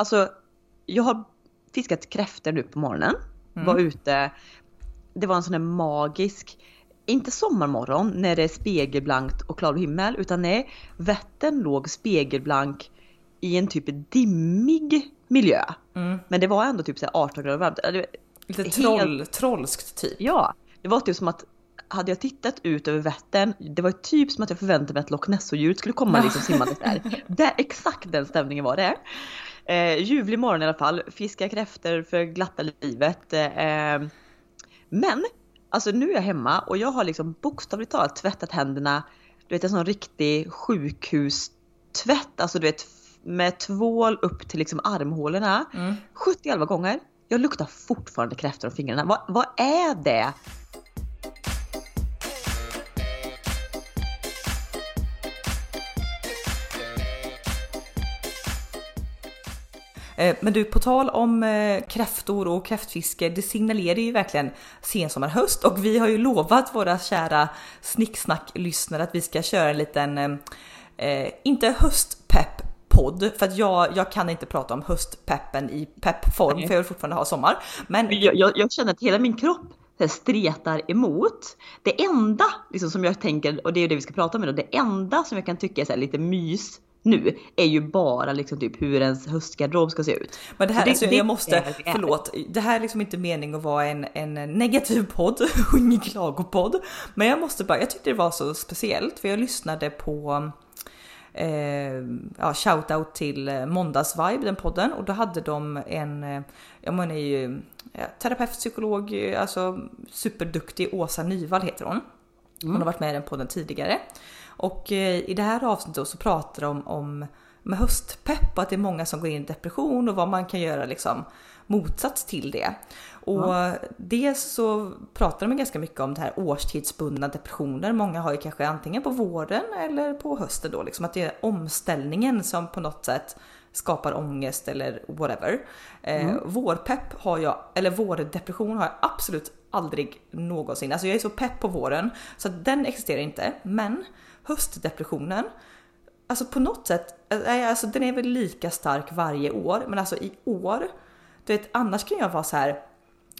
alltså jag har fiskat kräftor nu på morgonen. Mm. Var ute. Det var en sån här magisk, inte sommarmorgon när det är spegelblankt och klar himmel utan nej, Vättern låg spegelblank i en typ dimmig miljö. Mm. Men det var ändå typ så 18 grader varmt. Lite troll, helt... trollskt typ. Ja, det var typ som att hade jag tittat ut över Vättern, det var typ som att jag förväntade mig att Loch Ness-djuret skulle komma liksom simmandes där. där. Exakt den stämningen var det. Eh, ljuvlig morgon i alla fall, fiska kräftor för glatta livet. Eh, men, alltså nu är jag hemma och jag har liksom bokstavligt talat tvättat händerna, du vet en sån riktig sjukhustvätt, alltså du vet med tvål upp till liksom armhålorna. Mm. 70 gånger. Jag luktar fortfarande kräftor om fingrarna. Vad, vad är det? Men du, på tal om eh, kräftor och kräftfiske, det signalerar ju verkligen sensommarhöst och vi har ju lovat våra kära snicksnack-lyssnare att vi ska köra en liten, eh, inte höstpepp podd för att jag, jag kan inte prata om höstpeppen i peppform för jag vill fortfarande ha sommar. Men jag, jag, jag känner att hela min kropp stretar emot. Det enda liksom, som jag tänker, och det är det vi ska prata om idag, det enda som jag kan tycka är så lite mys nu är ju bara liksom typ hur ens höstgarderob ska se ut. Men det här, det, alltså, det, jag måste, förlåt, det här är liksom inte mening att vara en, en negativ podd och ingen klagopodd. Men jag måste bara, jag tyckte det var så speciellt för jag lyssnade på eh, ja, shoutout till eh, Måndagsvibe, den podden, och då hade de en, eh, jag menar ju ja, terapeut, psykolog, eh, alltså superduktig Åsa Nyvall heter hon. Hon mm. har varit med i den podden tidigare. Och i det här avsnittet så pratar de om med höstpepp och att det är många som går in i depression och vad man kan göra liksom motsats till det. Och ja. dels så pratar de ganska mycket om det här årstidsbundna depressioner. Många har ju kanske antingen på våren eller på hösten då, liksom att det är omställningen som på något sätt skapar ångest eller whatever. Eh, mm. Eh, vårpepp har jag, eller vårdepression har jag absolut aldrig någonsin. Alltså jag är så pepp på våren så att den existerar inte. Men höstdepressionen, alltså på något sätt, alltså den är väl lika stark varje år, men alltså i år, du vet annars kan jag vara så här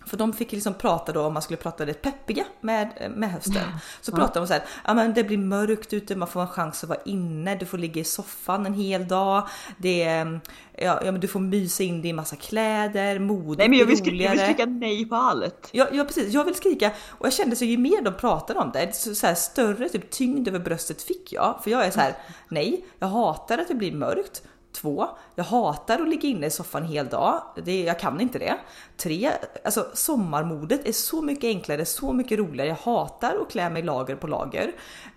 för de fick liksom prata då om man skulle prata lite peppiga med, med hösten. Så pratade de så här, ja men det blir mörkt ute, man får en chans att vara inne, du får ligga i soffan en hel dag. Det är, ja, ja men du får mysa in dig i massa kläder, modet Nej men jag vill, skrika, jag vill skrika nej på allt. Ja, ja precis, jag vill skrika och jag kände så ju mer de pratade om det, så, så här, större typ tyngd över bröstet fick jag. För jag är så här, nej, jag hatar att det blir mörkt. Två, jag hatar att ligga inne i soffan hel dag. Det, jag kan inte det. Tre, alltså sommarmodet är så mycket enklare, så mycket roligare. Jag hatar att klä mig lager på lager.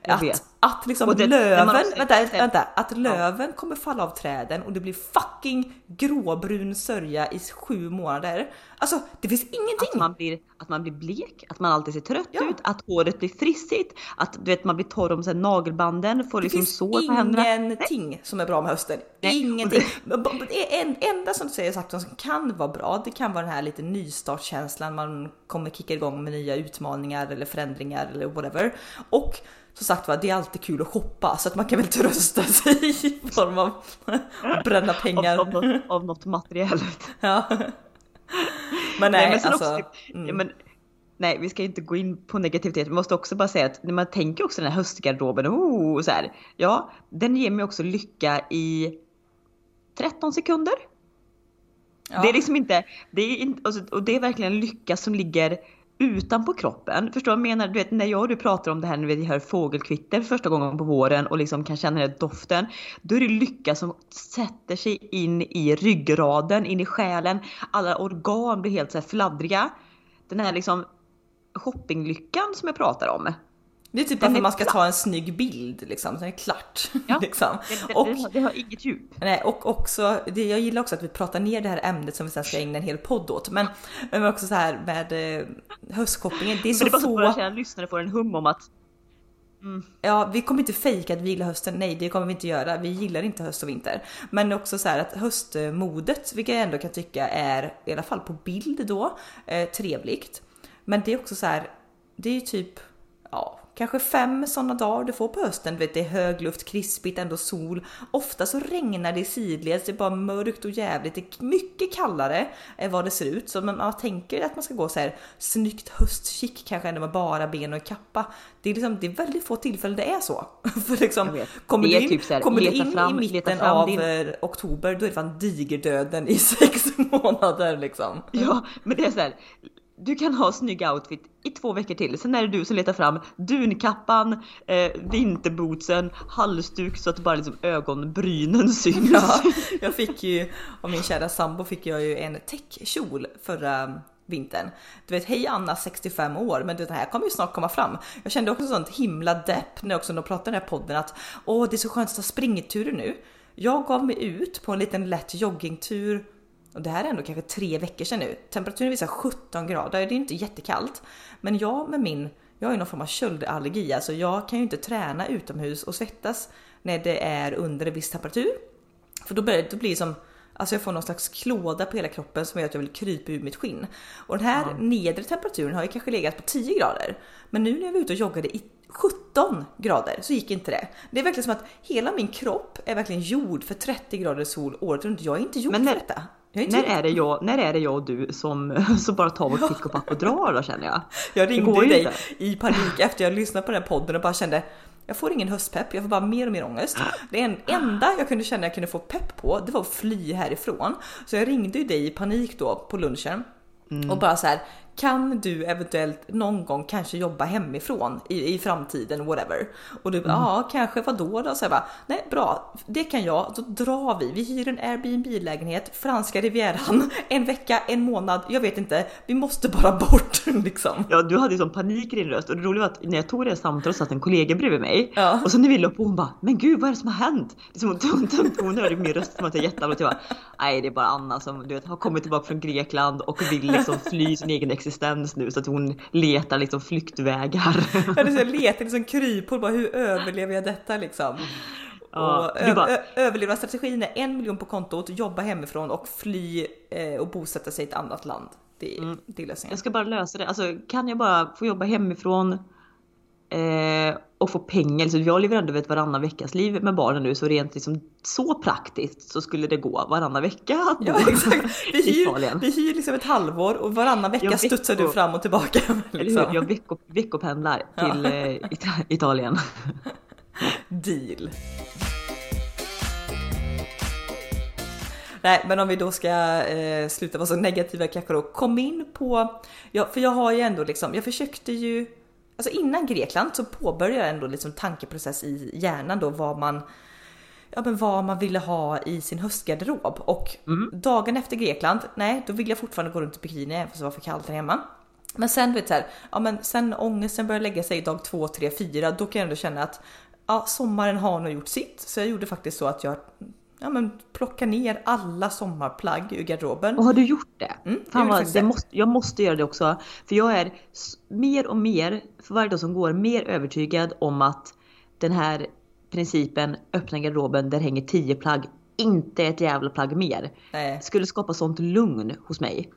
Att, att liksom det, löven, vänta, vänta, att löven ja. kommer falla av träden och det blir fucking gråbrun sörja i sju månader. Alltså det finns ingenting. Att man blir, att man blir blek, att man alltid ser trött ja. ut, att håret blir frissigt, att du vet man blir torr om sig nagelbanden, får liksom sår på händerna. Det finns ingenting som är bra med hösten. Nej. Ingenting. Det en, enda som du säger sagt som kan vara bra, det kan vara den här lite nystartskänslan, man kommer kicka igång med nya utmaningar eller förändringar eller whatever. Och som sagt var, det är alltid kul att shoppa så att man kan väl trösta sig i form av att bränna pengar. Av, av, något, av något materiellt. Ja. Men nej, nej men alltså. Också, mm. ja, men, nej, vi ska inte gå in på negativitet. Vi måste också bara säga att när man tänker också den här höstgarderoben, oh, så här, ja, den ger mig också lycka i 13 sekunder. Ja. Det är liksom inte, det är inte, och det är verkligen lycka som ligger utanpå kroppen. Förstår du vad jag menar? Du vet när jag och du pratar om det här när vi hör fågelkvitter första gången på våren och liksom kan känna den här doften. Då är det lycka som sätter sig in i ryggraden, in i själen. Alla organ blir helt så här fladdriga. Den här liksom shoppinglyckan som jag pratar om. Det är typ varför man ska ta en snygg bild liksom, sen är det klart. Ja, liksom. det, det, och, det, har, det, har, inget djup. Nej, och också, det, jag gillar också att vi pratar ner det här ämnet som vi sen ska ägna en hel podd åt. Men, men också så här med eh, höstkopplingen, det är så men det är få... bara så att lyssnare får en hum om att Mm. Ja, vi kommer inte fejka att vi gillar hösten. Nej, det kommer vi inte göra. Vi gillar inte höst och vinter. Men också så här att höstmodet, vilket jag ändå kan tycka är, i alla fall på bild då, eh, trevligt. Men det är också så här, det är ju typ, ja, kanske fem sådana dagar du får på hösten. Vet, det är högluft, krispigt, ändå sol. Ofta så regnar det sidledes, det är bara mörkt och jävligt. Det är mycket kallare än vad det ser ut. Så man tänker att man ska gå så här snyggt höstkick kanske ändå med bara ben och kappa. Det är, liksom, det är väldigt få tillfällen det är så. För liksom, kommer du in, typ här, kommer in fram, i mitten av din... Eh, oktober då är det fan digerdöden i sex månader liksom. Ja, men det är så här, du kan ha snygg outfit i två veckor till. Sen är det du som letar fram dunkappan, eh, vinterbootsen, halsduk så att bara liksom ögonbrynen syns. Ja, jag fick ju, av min kära sambo fick jag ju en täckkjol förra vintern. Du vet, hej Anna 65 år, men det här kommer ju snart komma fram. Jag kände också sånt himla depp när också de pratade i den här podden att åh, det är så skönt att ta springturer nu. Jag gav mig ut på en liten lätt joggingtur och det här är ändå kanske tre veckor sedan nu. Temperaturen visar 17 grader, det är inte jättekallt. Men jag med min, jag har ju någon form av köldallergi, alltså jag kan ju inte träna utomhus och svettas när det är under en viss temperatur. För då blir det, blir som, alltså jag får någon slags klåda på hela kroppen som gör att jag vill krypa ur mitt skinn. Och den här mm. nedre temperaturen har ju kanske legat på 10 grader. Men nu när jag var ute och joggade i 17 grader så gick inte det. Det är verkligen som att hela min kropp är verkligen gjord för 30 grader sol året runt. Jag är inte gjord Men för detta. När är, det jag, när är det jag och du som, som bara tar vårt pick och pack och drar då känner jag? Jag ringde ju dig inte. i panik efter jag lyssnat på den här podden och bara kände jag får ingen höstpepp, jag får bara mer och mer ångest. Det enda jag kunde känna jag kunde få pepp på, det var att fly härifrån. Så jag ringde ju dig i panik då på lunchen mm. och bara så här, kan du eventuellt någon gång kanske jobba hemifrån i, i framtiden, whatever? Och du mm. ja, kanske vadå då? Så jag bara, nej bra, det kan jag, då drar vi. Vi hyr en Airbnb-lägenhet, franska rivieran, en vecka, en månad, jag vet inte, vi måste bara bort liksom. Ja, du hade ju sån panik i din röst och det roliga var att när jag tog det samtalet satt en kollega bredvid mig ja. och så när vi la på hon bara, men gud vad är det som har hänt? Liksom, hon, hon, hon hörde min röst som att jag är jätteallvarlig. Jag bara, nej det är bara Anna som du vet, har kommit tillbaka från Grekland och vill liksom fly sin egen existens nu så att hon letar liksom flyktvägar. Ja, det letar liksom kryphål, bara hur överlever jag detta liksom? Ja, och bara... överlevnadsstrategin är en miljon på kontot, jobba hemifrån och fly eh, och bosätta sig i ett annat land. Det, mm. det är lösningen. Jag ska bara lösa det. Alltså, kan jag bara få jobba hemifrån eh, och få pengar. Så jag lever ändå ett varannan veckas liv med barnen nu så rent liksom, så praktiskt så skulle det gå varannan vecka att bo ja, exakt. Vi hyr, vi hyr liksom ett halvår och varannan vecka jag studsar vecko, du fram och tillbaka. Liksom. Jag vecko, veckopendlar till ja. eh, Italien. Deal. Nej, men om vi då ska eh, sluta vara så negativa kanske då. Kom in på, ja, för jag har ju ändå liksom, jag försökte ju Alltså innan Grekland så påbörjade jag ändå liksom tankeprocess i hjärnan då vad man ja, men vad man ville ha i sin höstgarderob och mm. dagen efter Grekland, nej, då vill jag fortfarande gå runt i bikini även fast det var för kallt här hemma. Men sen vet så här, ja, men sen ångesten började lägga sig dag två, tre, fyra, då kan jag ändå känna att ja, sommaren har nog gjort sitt. Så jag gjorde faktiskt så att jag ja, men plocka ner alla sommarplagg ur garderoben. Och har du gjort det? Mm, Fan vad, det måste, jag måste göra det också. För jag är mer och mer, för varje dag som går, mer övertygad om att den här principen öppna garderoben där hänger tio plagg, inte ett jävla plagg mer. Nej. Skulle skapa sånt lugn hos mig.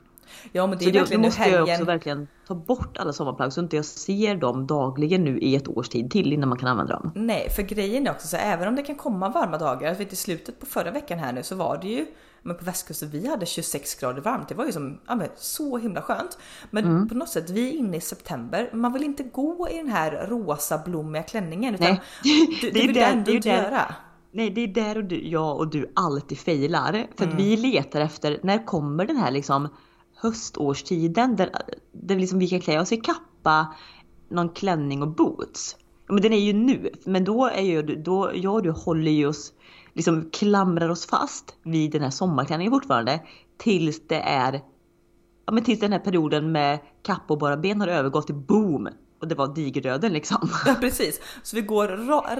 Ja men det är så verkligen då måste helgen... jag också verkligen ta bort alla sommarplagg så inte jag ser dem dagligen nu i ett års tid till innan man kan använda dem. Nej, för grejen är också så även om det kan komma varma dagar, vet, i slutet på förra veckan här nu så var det ju men på västkusten, vi hade 26 grader varmt. Det var ju som, ja, men, så himla skönt. Men mm. på något sätt, vi är inne i september. Man vill inte gå i den här rosa blommiga klänningen. Utan Nej. Du, det, det vill där, ändå inte göra. Nej, det är där och du, jag och du alltid failar. För mm. att vi letar efter, när kommer den här liksom höstårstiden där, där liksom vi kan klä oss i kappa, någon klänning och boots. Men den är ju nu, men då är ju då, jag och du håller ju oss, liksom klamrar oss fast vid den här sommarklänningen fortfarande tills det är, ja men tills den här perioden med kappa och bara ben har övergått till boom och det var digerdöden liksom. Ja precis, så vi går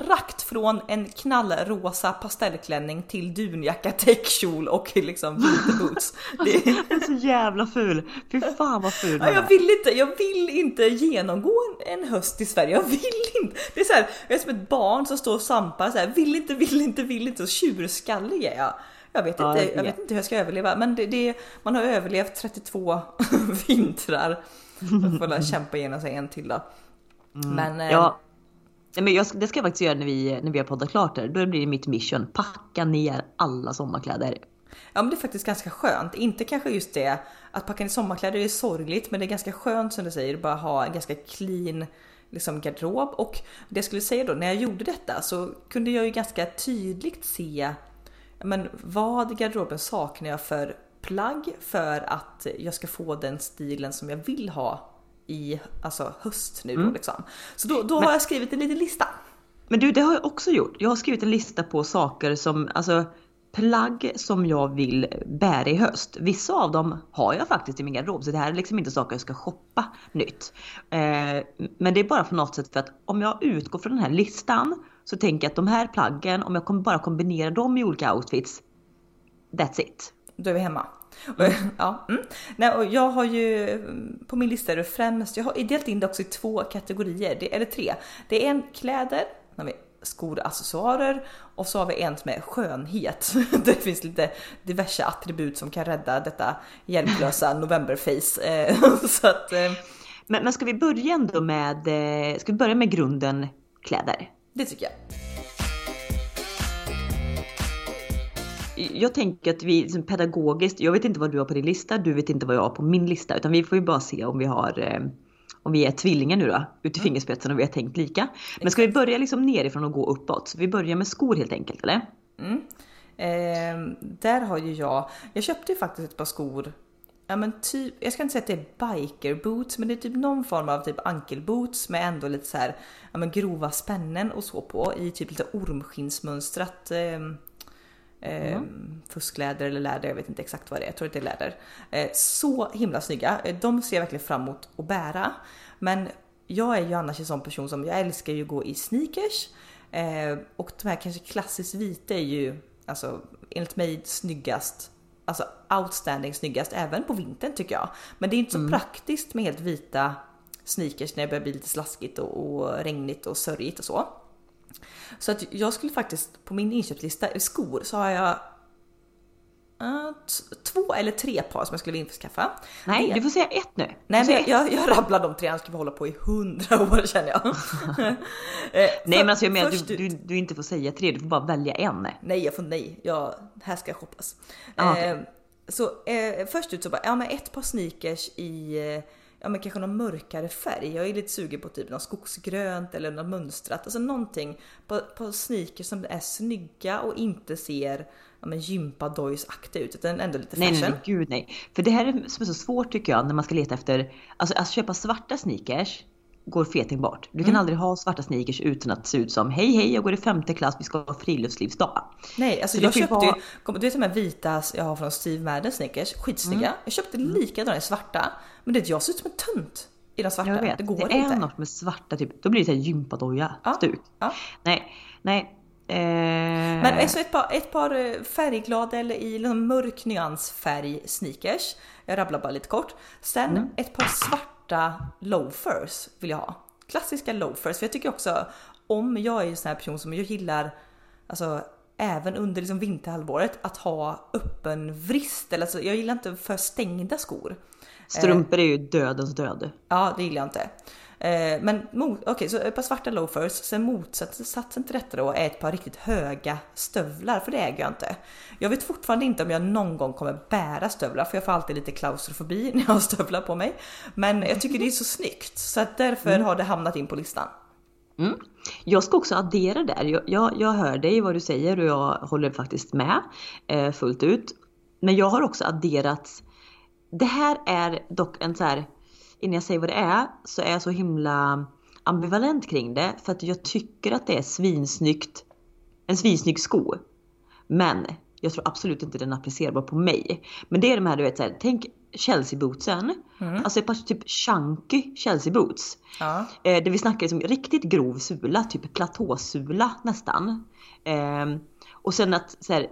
rakt från en knallrosa pastellklänning till dunjacka, täckkjol och liksom vinterboots. Det är så jävla ful. Fy fan vad ful ja, jag vill inte, jag vill inte genomgå en höst i Sverige. Jag vill inte. Det är så här, jag är som ett barn som står och sampar så här, vill inte, vill inte, vill inte och tjurskallig är jag. Jag vet, ja, inte, jag vet inte hur jag ska överleva, men det, det, man har överlevt 32 vintrar. Jag får kämpa igenom sig en till då. Mm. Men, eh, ja, men jag, det ska jag faktiskt göra när vi, när vi har poddat klart där. Då blir det mitt mission. Packa ner alla sommarkläder. Ja men det är faktiskt ganska skönt. Inte kanske just det att packa ner sommarkläder är sorgligt men det är ganska skönt som du säger bara ha en ganska clean liksom garderob och det jag skulle säga då när jag gjorde detta så kunde jag ju ganska tydligt se men vad garderoben saknar jag för plagg för att jag ska få den stilen som jag vill ha i alltså höst nu då Mm. liksom. Så då, då Men- har jag skrivit en liten lista. Men du, det har jag också gjort. Jag har skrivit en lista på saker som, alltså plagg som jag vill bära i höst. Vissa av dem har jag faktiskt i min garderob så det här är liksom inte saker jag ska shoppa nytt. Eh, men det är bara på något sätt för att om jag utgår från den här listan så tänker jag att de här plaggen, om jag kommer bara kombinera dem i olika outfits, that's it. Då är vi hemma. Ja, mm. Nej, och jag har ju mm, på min lista är det främst, jag har delat in det också i två kategorier, det, eller tre. Det är en kläder, när vi skor och accessoarer och så har vi en som är skönhet. Det finns lite diverse attribut som kan rädda detta hjälplösa novemberface. Eh, Så att, eh, Men, men ska vi börja ändå med, eh, ska vi börja med grunden kläder? det tycker jag. Jag tänker att vi liksom pedagogiskt, jag vet inte vad du har på din lista, du vet inte vad jag har på min lista, utan vi får ju bara se om vi har eh, om vi är tvillingar nu då, ut i fingerspetsen och vi har tänkt lika. Men ska vi börja liksom nerifrån och gå uppåt? Så vi börjar med skor helt enkelt, eller? Eh, där har ju jag, jag köpte ju faktiskt ett par skor Ja men typ, jag ska inte säga att det är biker boots men det är typ någon form av typ ankelboots med ändå lite så här, ja men grova spännen och så på i typ lite ormskinnsmönstrat eh, eh, fuskläder eller läder, jag vet inte exakt vad det är, jag tror att det är läder. Eh, så himla snygga, Eh, de ser jag verkligen fram emot att bära. Men jag är ju annars en sån person som, jag älskar ju att gå i sneakers eh, och de här kanske klassiskt vita är ju alltså enligt mig snyggast Alltså outstanding snyggast även på vintern tycker jag. Men det är inte så praktiskt med helt vita sneakers när det börjar bli lite slaskigt och, och regnigt och sörjigt och så. Så att jag skulle faktiskt på min inköpslista skor så har jag t- två eller tre par som jag skulle vilja införskaffa. Nej, Det- du får säga ett nu. Nej men jag, jag, jag rabblar de tre, annars ska vi hålla på i hundra år känner jag. Eh, Nej men alltså jag menar du, du, du inte får säga tre, du får bara välja en. Nej, jag får nej. Jag, här ska jag shoppas. Ah, okej. eh, så eh, först ut så bara, ja men ett par sneakers i, ja men kanske någon mörkare färg. Jag är lite sugen på typ något skogsgrönt eller något mönstrat. Alltså någonting på, på sneakers som är snygga och inte ser ja, men gympadojsaktiga ut utan ändå lite Nej, fashion. nej, nej, gud nej. För det här är som är så svårt tycker jag när man ska leta efter, alltså att köpa svarta sneakers går feting bort. Du kan Mm. aldrig ha svarta sneakers utan att se ut som hej hej jag går i femte klass, vi ska ha friluftslivsdag. Nej, alltså Så jag köpte ju, vara- du vet de här vita jag har från Steve Madden sneakers, skitsnygga. Mm. Jag köpte likadana i svarta, men det jag ser ut som en tönt i de svarta. Jag vet, det det, går är inte. något med svarta typ, då blir det såhär gympadoja Ja, stuk. ja. Nej, nej. Eh, Men alltså ett par, ett par eh, färgglada eller i någon mörk nyansfärg sneakers. Jag rabblar bara lite kort. Sen Mm. ett par svarta loafers vill jag ha. Klassiska loafers. För jag tycker också om jag är en sån här person som jag gillar alltså även under liksom vinterhalvåret att ha öppen vrist. Eller alltså, jag gillar inte för stängda skor. Strumpor är ju dödens död. Ja, det gillar jag inte. Eh, men okej, så ett par svarta loafers. Sen motsatsen till detta då är ett par riktigt höga stövlar, för det äger jag inte. Jag vet fortfarande inte om jag någon gång kommer bära stövlar, för jag får alltid lite klaustrofobi när jag har stövlar på mig. Men jag tycker det är så snyggt, så att därför har det hamnat in på listan. Mm. Jag ska också addera där. Jag, jag, jag hör dig vad du säger och jag håller faktiskt med eh, fullt ut. Men jag har också adderat. Det här är dock en så här, innan jag säger vad det är, så är jag så himla ambivalent kring det. För att jag tycker att det är svinsnyggt, en svinsnygg sko. Men jag tror absolut inte den är applicerbar på mig. Men det är de här du vet så här, tänk Chelsea bootsen. Alltså ett par typ chunky Chelsea boots. Ja. Eh, där vi snackar liksom riktigt grov sula, typ platåsula nästan. Eh, och sen att så här,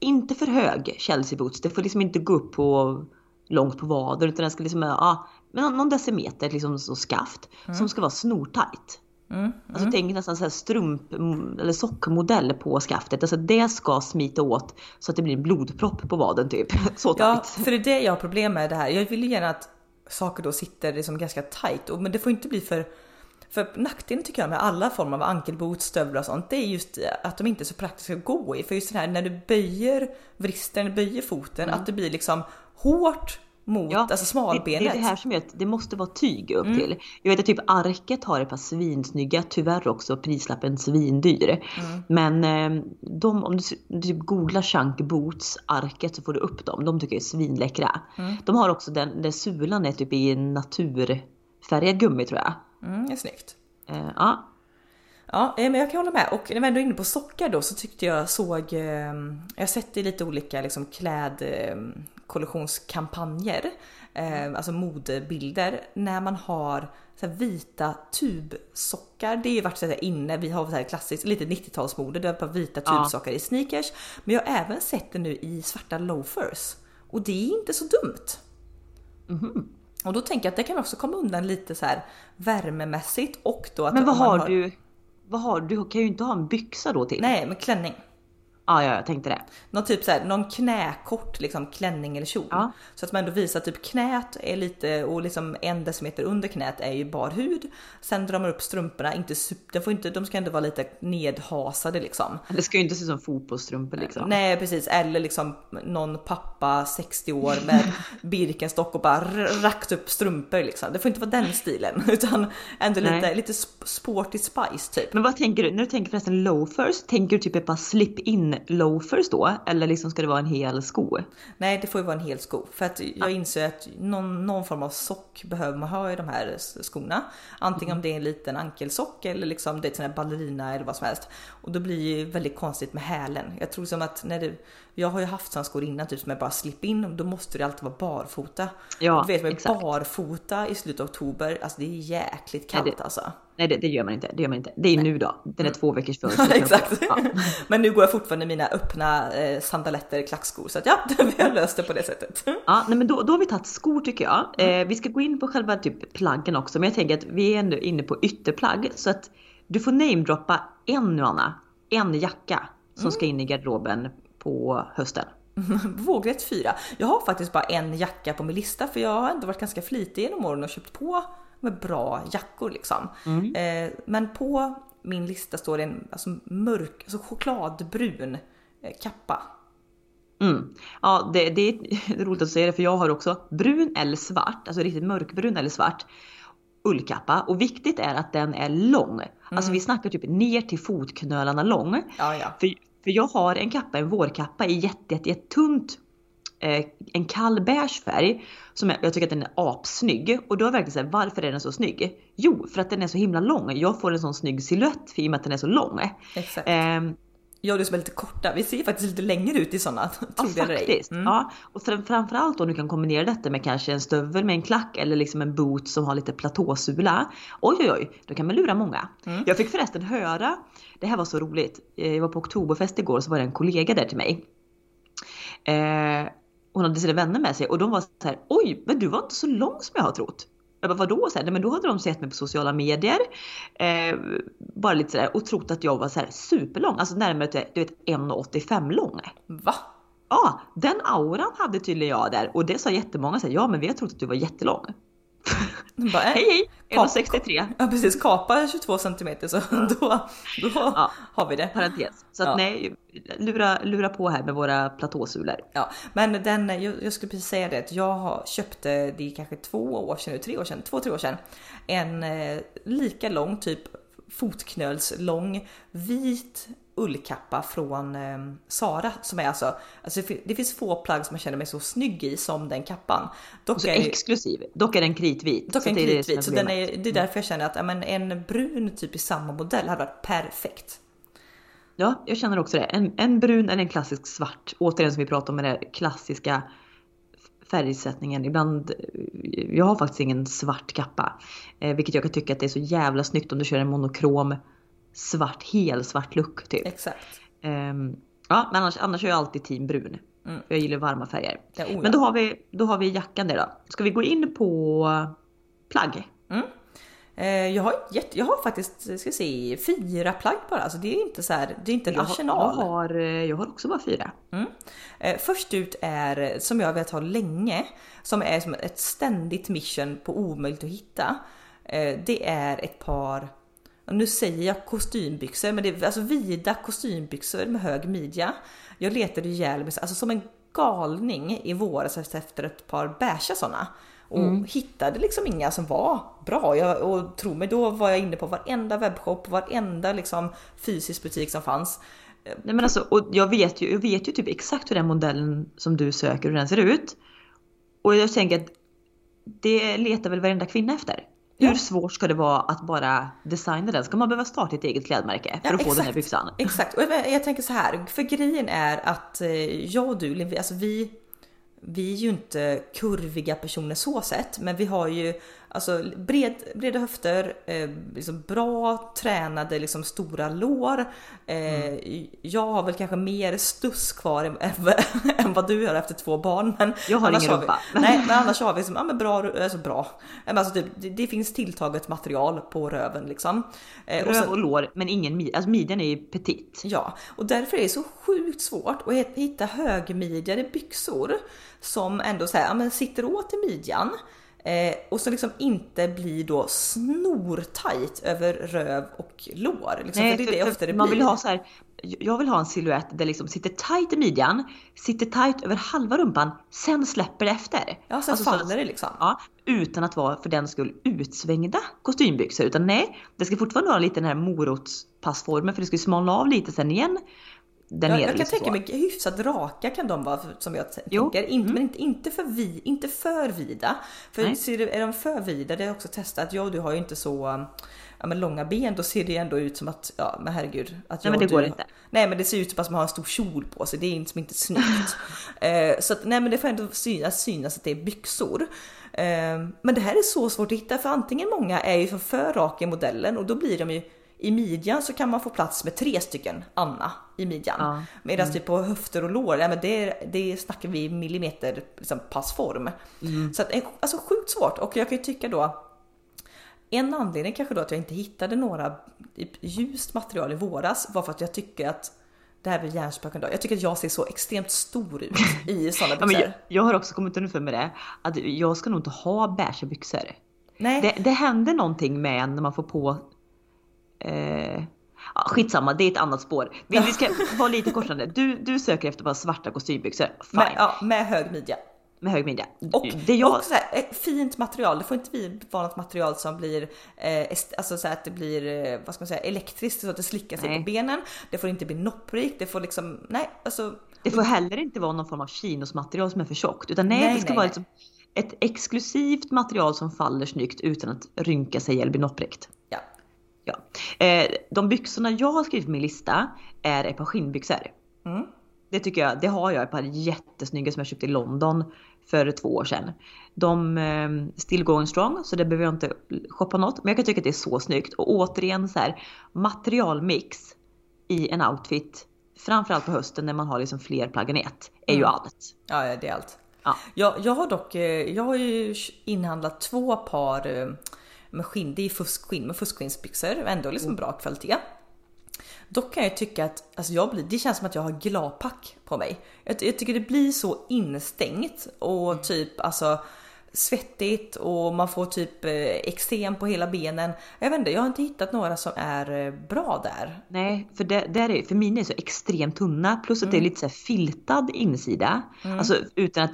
inte för hög Chelsea boots, det får liksom inte gå upp på långt på vaden utan den ska liksom ja, men någon- decimeter liksom så skaft som ska vara snortajt. Mm. Alltså tänk nästan så här strump eller sockmodell på skaftet. Alltså det ska smita åt så att det blir en blodpropp på vaden typ. Så Ja, tajt. för det är det jag har problem med det här. Jag vill ju gärna att saker då sitter liksom ganska tight, och, men det får inte bli för För nackdelen tycker jag med alla former av ankelboots, stövlar och sånt, det är just att de inte är så praktiska att gå i. För just det här när du böjer vristen, böjer foten, Mm. att det blir liksom hårt mot alltså Det, smalbenet. det är det här som gör att det måste vara tyg upp till. Jag vet att typ Arket har ett par svinsnygga, tyvärr också prislappen svindyr. Men eh, de, om du, typ googlar Chunk Boots Arket så får du upp dem. De tycker jag är svinläckra. De har också den där sulan är typ i naturfärgad gummi tror jag. Mm, det är snyggt. Eh, ja. Ja, eh, men jag kan hålla med. Och när vi ändå är inne på sockar då så tyckte jag såg, eh, jag har sett i lite olika liksom klädkollektionskampanjer, eh, alltså modebilder, när man har så vita tubsockar. Det har ju varit så här inne, vi har så här klassiskt, lite 90-talsmode, det bara vita Ja. tubsockar i sneakers. Men jag har även sett det nu i svarta loafers. Och det är inte så dumt. Och då tänker jag att det kan också komma undan lite så här värmemässigt och då att Men vad man har du? Vad har du? Du kan ju inte ha en byxa då till. Nej, men klänning. Ja, ja, jag tänkte det. Någon typ så här, någon knäkort liksom klänning eller kjol. Ja. Så att man ändå visar typ knät är lite och liksom en decimeter under knät är ju bar hud. Sen drar man upp strumporna, inte super, de, får inte, de ska ändå vara lite nedhasade liksom. Det ska ju inte se ut som fotbollsstrumpor liksom. Nej precis, eller liksom någon pappa 60 år med Birkenstock och bara rakt upp strumpor liksom. Det får inte vara den stilen utan ändå lite, Nej. lite sp- sporty spice typ. Men vad tänker du? När du tänker förresten loafers, tänker du typ ett par slip-in loafers då? Eller liksom ska det vara en hel sko? Nej, det får ju vara en hel sko för att jag inser att någon, någon form av sock behöver man ha i de här skorna. Antingen om det är en liten ankelsock eller liksom det är här ballerina eller vad som helst. Och då blir det ju väldigt konstigt med hälen. Jag tror som att när det, jag har ju haft sådana skor innan typ som är bara slip in då måste det alltid vara barfota. Ja, du vet med exakt. barfota i slutet av oktober, alltså det är jäkligt kallt Nej, det- alltså. Nej det, det gör man inte. Det gör man inte. Det är nu då. Den är två veckors fönster. Ja, exakt. Ja. Men nu går jag fortfarande i mina öppna eh, sandaletter, klackskor så att ja, vi har löst det på det sättet. Ja, nej men då, då har vi tagit skor tycker jag. Eh, vi ska gå in på själva typ plaggen också, men jag tänker att vi är ändå inne på ytterplagg så att du får namedroppa en nu Anna, en jacka som ska in i garderoben på hösten. Vågrätt 4. Jag har faktiskt bara en jacka på min lista för jag har ändå varit ganska flitig genom åren och köpt på med bra jackor liksom. Eh, men på min lista står det en alltså, mörk, alltså chokladbrun eh, kappa. Mm. Ja, det, det är roligt att säga det för jag har också brun eller svart, alltså riktigt mörkbrun eller svart ullkappa och viktigt är att den är lång. Alltså vi snackar typ ner till fotknölarna lång. Ja, ja. För, för jag har en kappa, en vårkappa i jätte, jätte, jätte tunt eh, en kall beige färg som jag, jag tycker att den är apsnygg och då är jag verkligen såhär, varför är den så snygg? Jo, för att den är så himla lång. Jag får en sån snygg silhuett i och med att den är så lång. Exakt. Ehm, Jag och du som är lite korta, vi ser faktiskt lite längre ut i sådana. Ja faktiskt. Mm. Ja. Och fram- framförallt om du kan kombinera detta med kanske en stövel med en klack eller liksom en boot som har lite platåsula. Oj oj oj, då kan man lura många. Mm. Jag fick förresten höra, det här var så roligt, Eh, jag var på Oktoberfest igår så var det en kollega där till mig. Eh, hon hade sina vänner med sig och de var så här, oj men du var inte så lång som jag har trott. Jag bara vadå? Så här, Nej, men då hade de sett mig på sociala medier. Eh, bara lite sådär och trott att jag var så här superlång, alltså närmare du vet 1,85 lång. Va? Ja, den auran hade tydligen jag där och det sa jättemånga så här, ja men vi har trott att du var jättelång. Bara, äh, Hej hej! Kap- 1,63 Ja precis, kapa 22 centimeter så då, då Ja. har vi det. parentes. Så att Ja. nej, lura, lura på här med våra platåsulor. Ja, men den, jag, jag skulle precis säga det att jag köpte, det är kanske två år sedan tre år sedan, två, tre år sedan, en eh, lika lång, typ fotknölslång, vit ullkappa från eh, Sara som är alltså, alltså det fin- det finns få plagg som jag känner mig så snygg i som den kappan. Dock Så är, exklusiv. Dock är den kritvit. dock så en det är det kritvit, så den är, det är därför jag känner att ja, men en brun typ i samma modell hade varit perfekt. Ja, jag känner också det. En, en brun eller en klassisk svart. Återigen som vi pratade om med den här klassiska färgsättningen. Ibland, jag har faktiskt ingen svart kappa. Eh, vilket jag kan tycka att det är så jävla snyggt om du kör en monokrom svart, helsvart look typ. Exakt. Ehm, ja, men annars, annars är jag alltid team brun. Mm. Jag gillar varma färger. Ja. Men då har, vi, då har vi jackan där då. Ska vi gå in på plagg? Eh, Jag har, jätte, jag har faktiskt ska se, fyra plagg bara, alltså det är inte så här, det är inte Jag, har- arsenal. jag, har, eh, jag har också bara fyra. Mm. Eh, Först ut är, som jag har velat ha länge, som är som ett ständigt mission på omöjligt att hitta. Eh, det är ett par, nu säger jag kostymbyxor, men det är alltså vida kostymbyxor med hög midja. Jag letade ihjäl mig, alltså som en galning i våras efter ett par beiga sådana. Och mm. hittade liksom inga som var bra. Jag, och tro mig, då var jag inne på varenda webbshop, varenda liksom fysisk butik som fanns. Nej men alltså, och jag vet ju, jag vet ju typ exakt hur den modellen som du söker, hur den ser ut. Och jag tänker att det letar väl varenda kvinna efter. Hur ja. svårt ska det vara att bara designa den? Ska man behöva starta ett eget klädmärke för ja, att exakt, få den här byxan? Exakt, och jag, jag, tänker så här, för grejen är att eh, jag och du, alltså vi, vi är ju inte kurviga personer så sett, men vi har ju Alltså bred, breda höfter, eh, liksom bra tränade liksom stora lår. Eh, mm. Jag har väl kanske mer stuss kvar än, än, vad du har efter två barn. Men jag har ingen rumpa. Nej men annars har vi liksom, ja, men bra, alltså bra. Alltså typ, det, det, finns tilltaget material på röven liksom. Eh, Röv och, sen, och lår men ingen midja, alltså midjan är ju petit. Ja och därför är det så sjukt svårt att hitta högmidjade byxor som ändå så här, ja, men sitter åt i midjan Eh, och som liksom inte blir då snortajt över röv och lår. Liksom, Nej, för det är det ofta det man blir. Vill ha så här, jag vill ha en siluett där liksom sitter tajt i midjan, sitter tajt över halva rumpan, sen släpper det efter. Ja, sen alltså, faller så, det liksom. Ja, utan att vara för den skull utsvängda kostymbyxor. Utan nej, det ska fortfarande vara lite den här morotspassformen för det ska smalna av lite sen igen där ja, nere. Jag kan liksom tänka mig hyfsat raka kan de vara som jag jo. tänker. Inte, mm. Men inte, inte, för vi, inte för vida. För ser du, är de för vida, det har jag också testat. Jag du har ju inte så ja, men långa ben, då ser det ändå ut som att, ja men herregud. Att nej men det du, går inte. Nej men det ser ut som att man har en stor kjol på sig, det är liksom inte snyggt. eh, så att, nej men det får ändå synas, synas att det är byxor. Eh, men det här är så svårt att hitta för antingen många är ju för raka i modellen och då blir de ju i midjan så kan man få plats med tre stycken Anna i midjan. Ja. Medan mm. typ på höfter och lår, ja, men det, det snackar vi millimeter liksom, passform. Mm. Så att, alltså sjukt svårt och jag kan ju tycka då en anledning kanske då att jag inte hittade några ljust material i våras var för att jag tycker att det här blir hjärnspöken då. Jag tycker att jag ser så extremt stor ut i sådana byxor. ja, jag, jag, har också kommit underfund med det. Att jag ska nog inte ha beige byxor. Nej. Det, det händer någonting med när man får på Eh, ja, skitsamma, det är ett annat spår. Vi, vi ska vara lite korsande. Du, du söker efter bara svarta kostymbyxor. Fine. Med, ja, med hög midja. Med hög midja. Och, det jag... och så här, eh, fint material. Det får inte vara något material som blir, eh, alltså så att det blir, eh, vad ska man säga, elektriskt så att det slickar sig på benen. Det får inte bli nopprikt. Det får liksom, nej alltså. Det får heller inte vara någon form av chinosmaterial som är för tjockt. Utan nej, nej det ska nej, vara liksom ett exklusivt material som faller snyggt utan att rynka sig eller bli nopprikt. Ja. Ja. Eh, de byxorna jag har skrivit på min lista är ett par skinnbyxor. Mm. Det tycker jag, det har jag ett par jättesnygga som jag köpte i London för två år sedan. De eh, still going strong så det behöver jag inte shoppa något. Men jag kan tycka att det är så snyggt. Och återigen så här materialmix i en outfit. Framförallt på hösten när man har liksom fler plagg än ett. Är mm. ju allt. Ja det är allt. Ja. Jag, jag har dock, eh, jag har ju inhandlat två par eh, med skinn, det är fuskskinn med fuskskinsbyxor, ändå liksom mm. bra kvalitet. Dock kan jag tycka att alltså jag blir, det känns som att jag har glapack på mig. Jag, jag tycker det blir så instängt och mm. typ alltså svettigt och man får typ eh, eksem på hela benen. Jag vet inte, jag har inte hittat några som är eh, bra där. Nej, för, det, där är, för mina är så extremt tunna plus att mm. det är mm. lite så filtad insida. Mm. Alltså utan att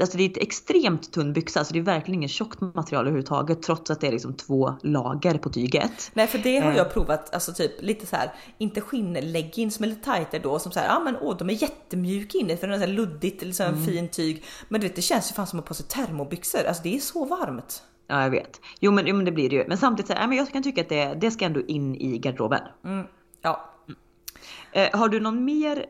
Alltså det är ett extremt tunn byxa, så det är verkligen ingen tjockt material överhuvudtaget trots att det är liksom två lager på tyget. Nej för det har jag eh. provat, alltså typ lite så här, inte skinnleggings men lite tajtare då som så här, ja men åh de är jättemjuka inne för de är så här luddigt, liksom mm. fin tyg. Men du vet det känns ju fan som att ha på sig termobyxor, alltså det är så varmt. Ja jag vet. Jo men, jo, men det blir det ju. Men samtidigt så här, men jag kan tycka att det, det ska ändå in i garderoben. Mm. Ja. Mm. Eh, har du någon mer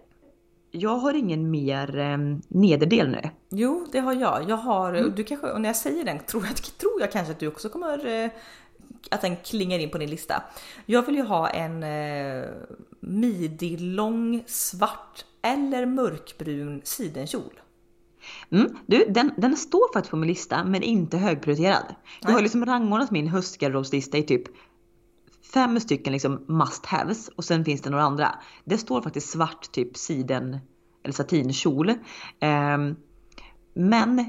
jag har ingen mer eh, nederdel nu. Jo, det har jag. Jag har, mm. du kanske, och när jag säger den tror jag, tror jag kanske att du också kommer eh, att den klingar in på din lista. Jag vill ju ha en eh, midilång svart eller mörkbrun sidenkjol. Mm, du, den, den står faktiskt på min lista men inte högprioriterad. Jag har liksom rangordnat min höstgarderobslista i typ fem stycken liksom must haves och sen finns det några andra. Det står faktiskt svart typ siden eller satinkjol. Eh, men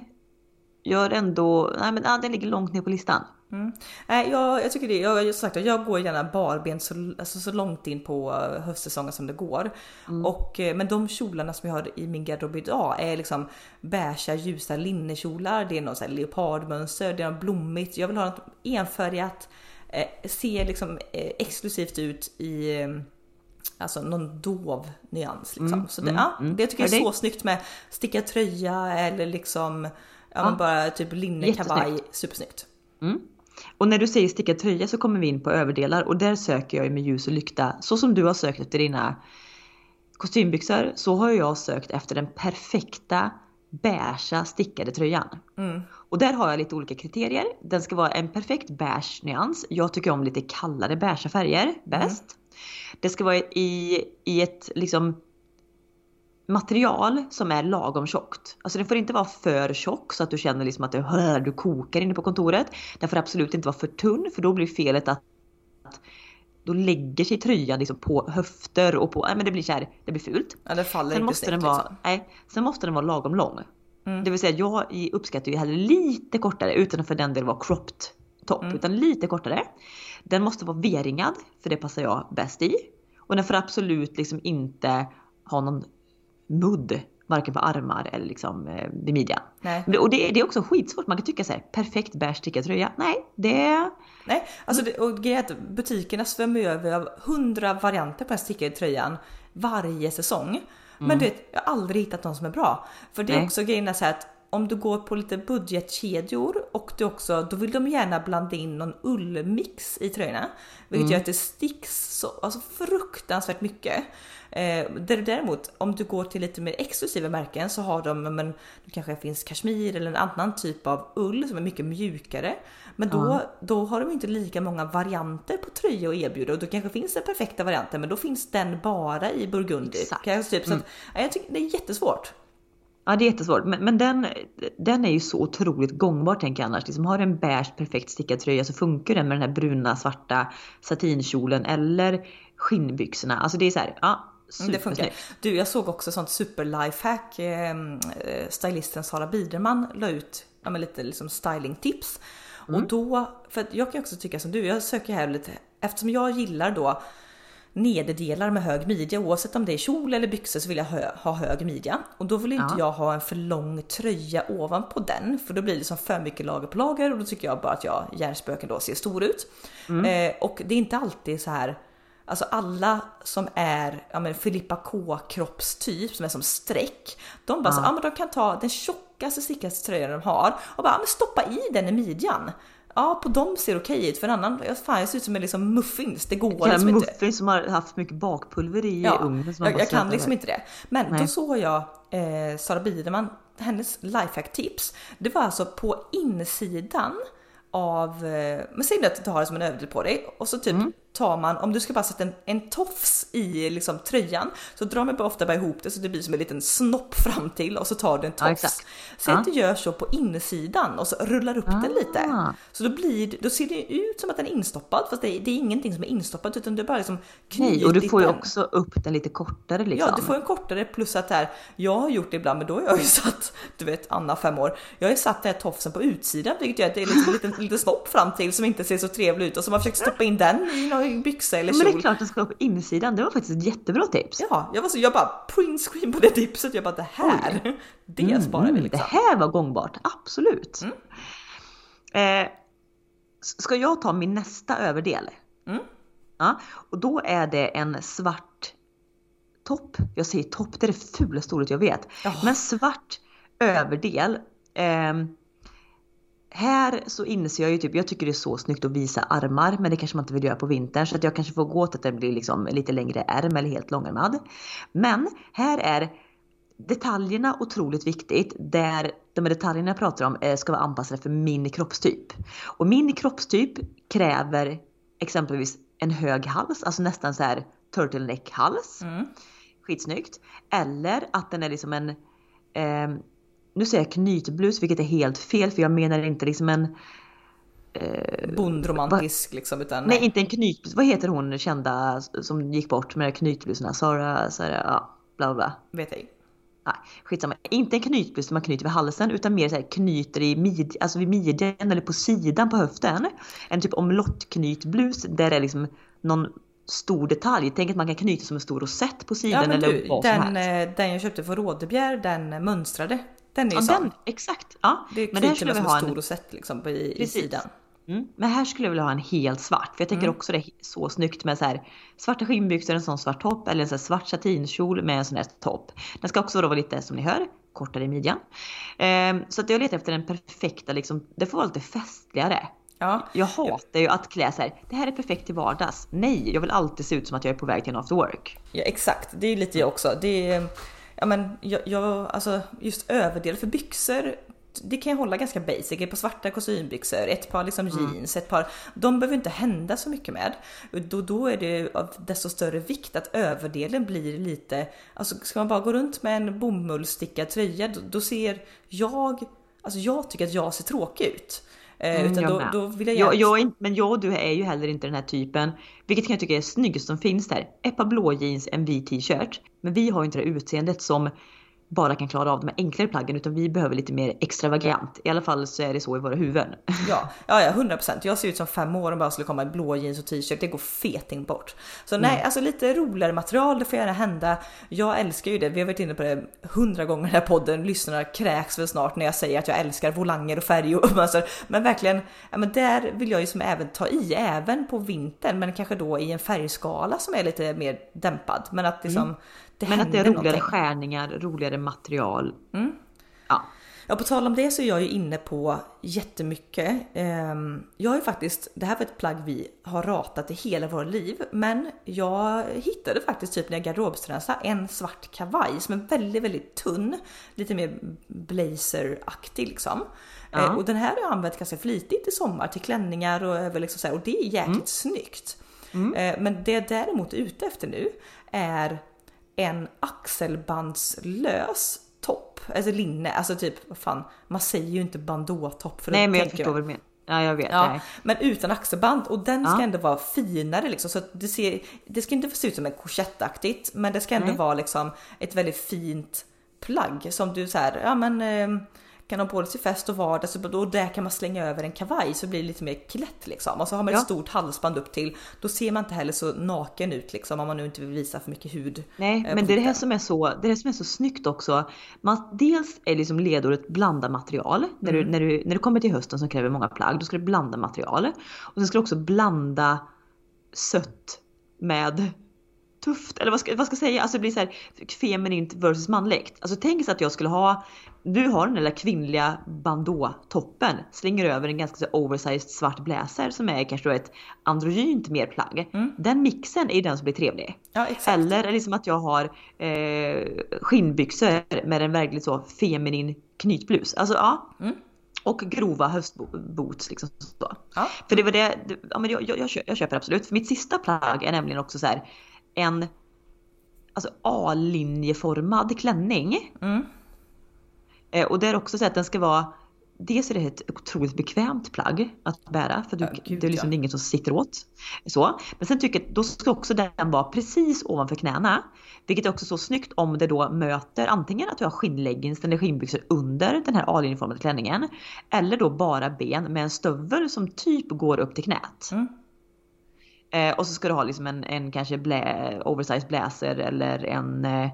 gör ändå, nej men ah, den ligger långt ner på listan. Mm. Jag, jag tycker det. Jag, jag, sagt, jag går gärna barbent så, alltså, så långt in på höstsäsongen som det går. Mm. Och, eh, men de kjolarna som jag har i min garderob idag är liksom beiga ljusa linnekjolar. Det är något så leopardmönster, det är något blommigt. Jag vill ha något enfärgat, ser liksom eh, exklusivt ut i eh, Alltså någon dov nyans liksom. Mm, så det, mm, ja, mm. det tycker jag är så snyggt med stickad tröja eller liksom ja, ja. bara typ linne, kavaj. Supersnyggt. Mm. Och när du säger stickad tröja så kommer vi in på överdelar och där söker jag med ljus och lykta. Så som du har sökt efter dina kostymbyxor så har jag sökt efter den perfekta beiga stickade tröjan. Mm. Och där har jag lite olika kriterier. Den ska vara en perfekt beige nyans. Jag tycker om lite kallare beiga färger bäst. Mm. Det ska vara i, i ett liksom material som är lagom tjockt. Alltså den får inte vara för tjock så att du känner liksom att du, hör, du kokar inne på kontoret. Den får absolut inte vara för tunn för då blir felet att då lägger sig tröjan liksom på höfter och på, nej men det blir så här, det blir fult. Ja det faller sen inte måste den vara, liksom. nej, Sen måste den vara lagom lång. Mm. Det vill säga jag uppskattar ju hellre lite kortare utan att för den delen vara cropped topp mm. utan lite kortare. Den måste vara V-ringad för det passar jag bäst i. Och den får absolut liksom inte ha någon mudd varken på armar eller liksom eh, vid midjan. Nej. Och det, det, är också skitsvårt. Man kan tycka såhär, perfekt beige stickad tröja. Nej, det... Nej, alltså det, och grejen butikerna svämmar över av hundra varianter på den stickade tröjan varje säsong. Mm. Men du vet, jag har aldrig hittat någon som är bra. För det är Nej. också grejen så att om du går på lite budgetkedjor och du också, då vill de gärna blanda in någon ullmix i tröjorna. Vilket mm. gör att det sticks så alltså fruktansvärt mycket. Eh, däremot om du går till lite mer exklusiva märken så har de, men det kanske finns kashmir eller en annan typ av ull som är mycket mjukare. Men då, mm. då har de inte lika många varianter på tröja att erbjuda och då kanske finns den perfekta varianten men då finns den bara i burgundi. Typ, så mm. att, jag tycker det är jättesvårt. Ja det är jättesvårt men, men den, den är ju så otroligt gångbar tänker jag annars. Liksom, har en beige perfekt stickad tröja så funkar den med den här bruna svarta satinkjolen eller skinnbyxorna. Alltså det är så här, ja Mm, det funkar. Du, jag såg också sånt super lifehack. Ehm, eh, stylisten Sara Biderman la ut ja, lite liksom stylingtips. Mm. Och då, för jag kan också tycka som du, jag söker här lite, eftersom jag gillar då nederdelar med hög midja oavsett om det är kjol eller byxor så vill jag hö ha hög midja och då vill inte ja. jag ha en för lång tröja ovanpå den för då blir det liksom för mycket lager på lager och då tycker jag bara att jag hjärnspöken då ser stor ut. Mm. Eh, och det är inte alltid så här Alltså alla som är ja men Filippa K kroppstyp som är som streck. De bara ja. så, ja men de kan ta den tjockaste stickaste tröjan de har och bara ja, men stoppa i den i midjan. Ja, på dem ser okej ut. För en annan, fan jag ser ut som en liksom muffins. Det går liksom inte. Muffins som har haft mycket bakpulver i ja, ugnen. Jag, jag kan liksom inte det. Men Nej. då såg jag eh, Sara Biderman, hennes lifehack tips. Det var alltså på insidan av, eh, men säg att du har det som en överdel på dig och så typ mm tar man, om du ska bara sätta en, en tofs i liksom tröjan så drar man bara ofta bara ihop det så det blir som en liten snopp fram till och så tar du en tofs. Ja, ja. att du gör så på insidan och så rullar upp ah. den lite. Så då, blir, då ser det ut som att den är instoppad fast det är, det är ingenting som är instoppat utan du bara liksom Nej, och du får ju också upp den lite kortare liksom. Ja, du får en kortare plus att här, jag har gjort det ibland men då har jag ju satt, du vet Anna fem år, jag har ju satt den här tofsen på utsidan vilket gör att det är liksom en liten, liten snopp fram till som inte ser så trevlig ut och så har man försökt stoppa in den i någon byxa eller kjol. Men det är klart den ska vara på insidan. Det var faktiskt ett jättebra tips. Ja, jag var så, jag bara print screen på det tipset. Jag bara det här, Oj. det mm, sparar vi liksom. Det här var gångbart, absolut. Mm. Eh, ska jag ta min nästa överdel? Mm. Ja, och då är det en svart topp. Jag säger topp, det är det fulaste ordet jag vet. Oh. Men svart överdel. Eh, här så inser jag ju typ, jag tycker det är så snyggt att visa armar men det kanske man inte vill göra på vintern så att jag kanske får gå till att den blir liksom lite längre ärm eller helt långärmad. Men här är detaljerna otroligt viktigt där de här detaljerna jag pratar om eh, ska vara anpassade för min kroppstyp. Och min kroppstyp kräver exempelvis en hög hals, alltså nästan så här turtleneck hals. Mm. Skitsnyggt. Eller att den är liksom en eh, nu säger jag knytblus vilket är helt fel för jag menar inte liksom en eh, Bondromantisk liksom utan Nej inte en knytblus, vad heter hon kända som gick bort med knytbluserna? Sara, Sara, ja bla bla. Vet ej. nej, skitsamma. Inte en knytblus som man knyter vid halsen utan mer så här knyter i mid, alltså vid midjan eller på sidan på höften. En typ omlottknytblus där det är liksom någon stor detalj. Tänk att man kan knyta som en stor rosett på sidan Ja eller du, vad som den, helst. eh, den jag köpte för Rådebjer, den mönstrade. Den är ju Ja, sån. den, exakt. Ja. Det Men skulle man vi som ha en stor en, rosett liksom i, i sidan. mm, men här skulle jag vilja ha en helt svart. För jag tänker Mm. också det är så snyggt med så här svarta skinnbyxor, en sån svart topp eller en sån här svart satinkjol med en sån här topp. Den ska också då vara lite, som ni hör, kortare i midjan. Ehm, så att jag letar efter den perfekta, liksom, det får vara lite festligare. Ja. Jag hatar ju att klä så här, det här är perfekt till vardags. Nej, jag vill alltid se ut som att jag är på väg till en after work. Ja exakt, det är lite jag också. Det är, ja men jag, jag alltså just överdel för byxor. Det kan jag hålla ganska basic, ett par svarta kostymbyxor, ett par liksom jeans, ett par. De behöver inte hända så mycket med. Då, då är det av desto större vikt att överdelen blir lite, alltså ska man bara gå runt med en bomullsstickad tröja då, då ser jag, alltså jag tycker att jag ser tråkig ut. Eh, Mm, utan jag då, då vill jag, Jag, jag, är men jag och du är ju heller inte den här typen, vilket kan jag tycka är snyggast som finns där. Ett par blå jeans, en vit t-shirt. Men vi har ju inte det utseendet som bara kan klara av de här enklare plaggen utan vi behöver lite mer extravagant. I alla fall så är det så i våra huvuden. Ja, ja, ja 100%. Jag ser ut som fem år och bara skulle komma i blå jeans och t-shirt. Det går feting bort. Så nej, alltså lite roligare material, det får gärna hända. Jag älskar ju det. Vi har varit inne på det hundra gånger i den här podden. Lyssnarna kräks väl snart när jag säger att jag älskar volanger och färg och mönster. Men verkligen, ja, men där vill jag ju som även ta i, även på vintern, men kanske då i en färgskala som är lite mer dämpad. Men att liksom det Men att det är roligare någonting. skärningar, roligare material. Ja. Ja, på tal om det så är jag ju inne på jättemycket. Ehm, Jag har ju faktiskt, det här var ett plagg vi har ratat i hela våra liv, men jag hittade faktiskt typ när jag garderobsrensade en svart kavaj som är väldigt, väldigt tunn, lite mer blazeraktig liksom. Ja. Eh, Och den här har jag använt ganska flitigt i sommar till klänningar och över liksom så här, och det är jäkligt Mm. snyggt. Eh, Men det jag däremot är ute efter nu är en axelbandslös topp, alltså linne, alltså typ vad fan, man säger ju inte bandåtopp för Nej men jag förstår vad du menar. Ja jag vet. Ja, nej. men utan axelband och den ska Ja. ändå vara finare liksom så att det ser, det ska inte se ut som en korsettaktigt men det ska ändå Nej. vara liksom ett väldigt fint plagg som du så här, ja men eh, kan ha på till fest och vardag så då där kan man slänga över en kavaj så blir det lite mer klätt liksom och så har man ett Ja. stort halsband upp till. Då ser man inte heller så naken ut liksom om man nu inte vill visa för mycket hud. Nej, eh, men det är det här som är så, det är det som är så snyggt också. Man, dels är liksom ledordet blanda material. När, Mm. du, när, du, när du kommer till hösten som kräver många plagg, då ska du blanda material. Och sen ska du också blanda sött med tufft. Eller vad ska, vad ska jag säga? Alltså det blir så här feminint versus manligt. Alltså tänk sig att jag skulle ha, du har den där kvinnliga bandå-toppen, slänger över en ganska så oversized svart blazer som är kanske då ett androgynt mer plagg. Den mixen är den som blir trevlig. Ja exakt. Eller liksom att jag har eh, skinnbyxor med en verkligt så feminin knytblus. Alltså ja. Mm. Och grova höstboots liksom så. Ja. För det var det, ja, men jag, jag, jag köper absolut. För mitt sista plagg är nämligen också så här en alltså A-linjeformad klänning. Mm. Eh, och det är också så att den ska vara Dels är det ett otroligt bekvämt plagg att bära för du, Ja, gud, det är liksom ja. ingen som sitter åt. Så. Men sen tycker jag då ska också den vara precis ovanför knäna. Vilket är också så snyggt om det då möter antingen att du har skinnleggings eller skinnbyxor under den här A-linjeformade klänningen. Eller då bara ben med en stövel som typ går upp till knät. Mm. Eh, och så ska du ha liksom en, en kanske blä, oversized blazer eller en eh,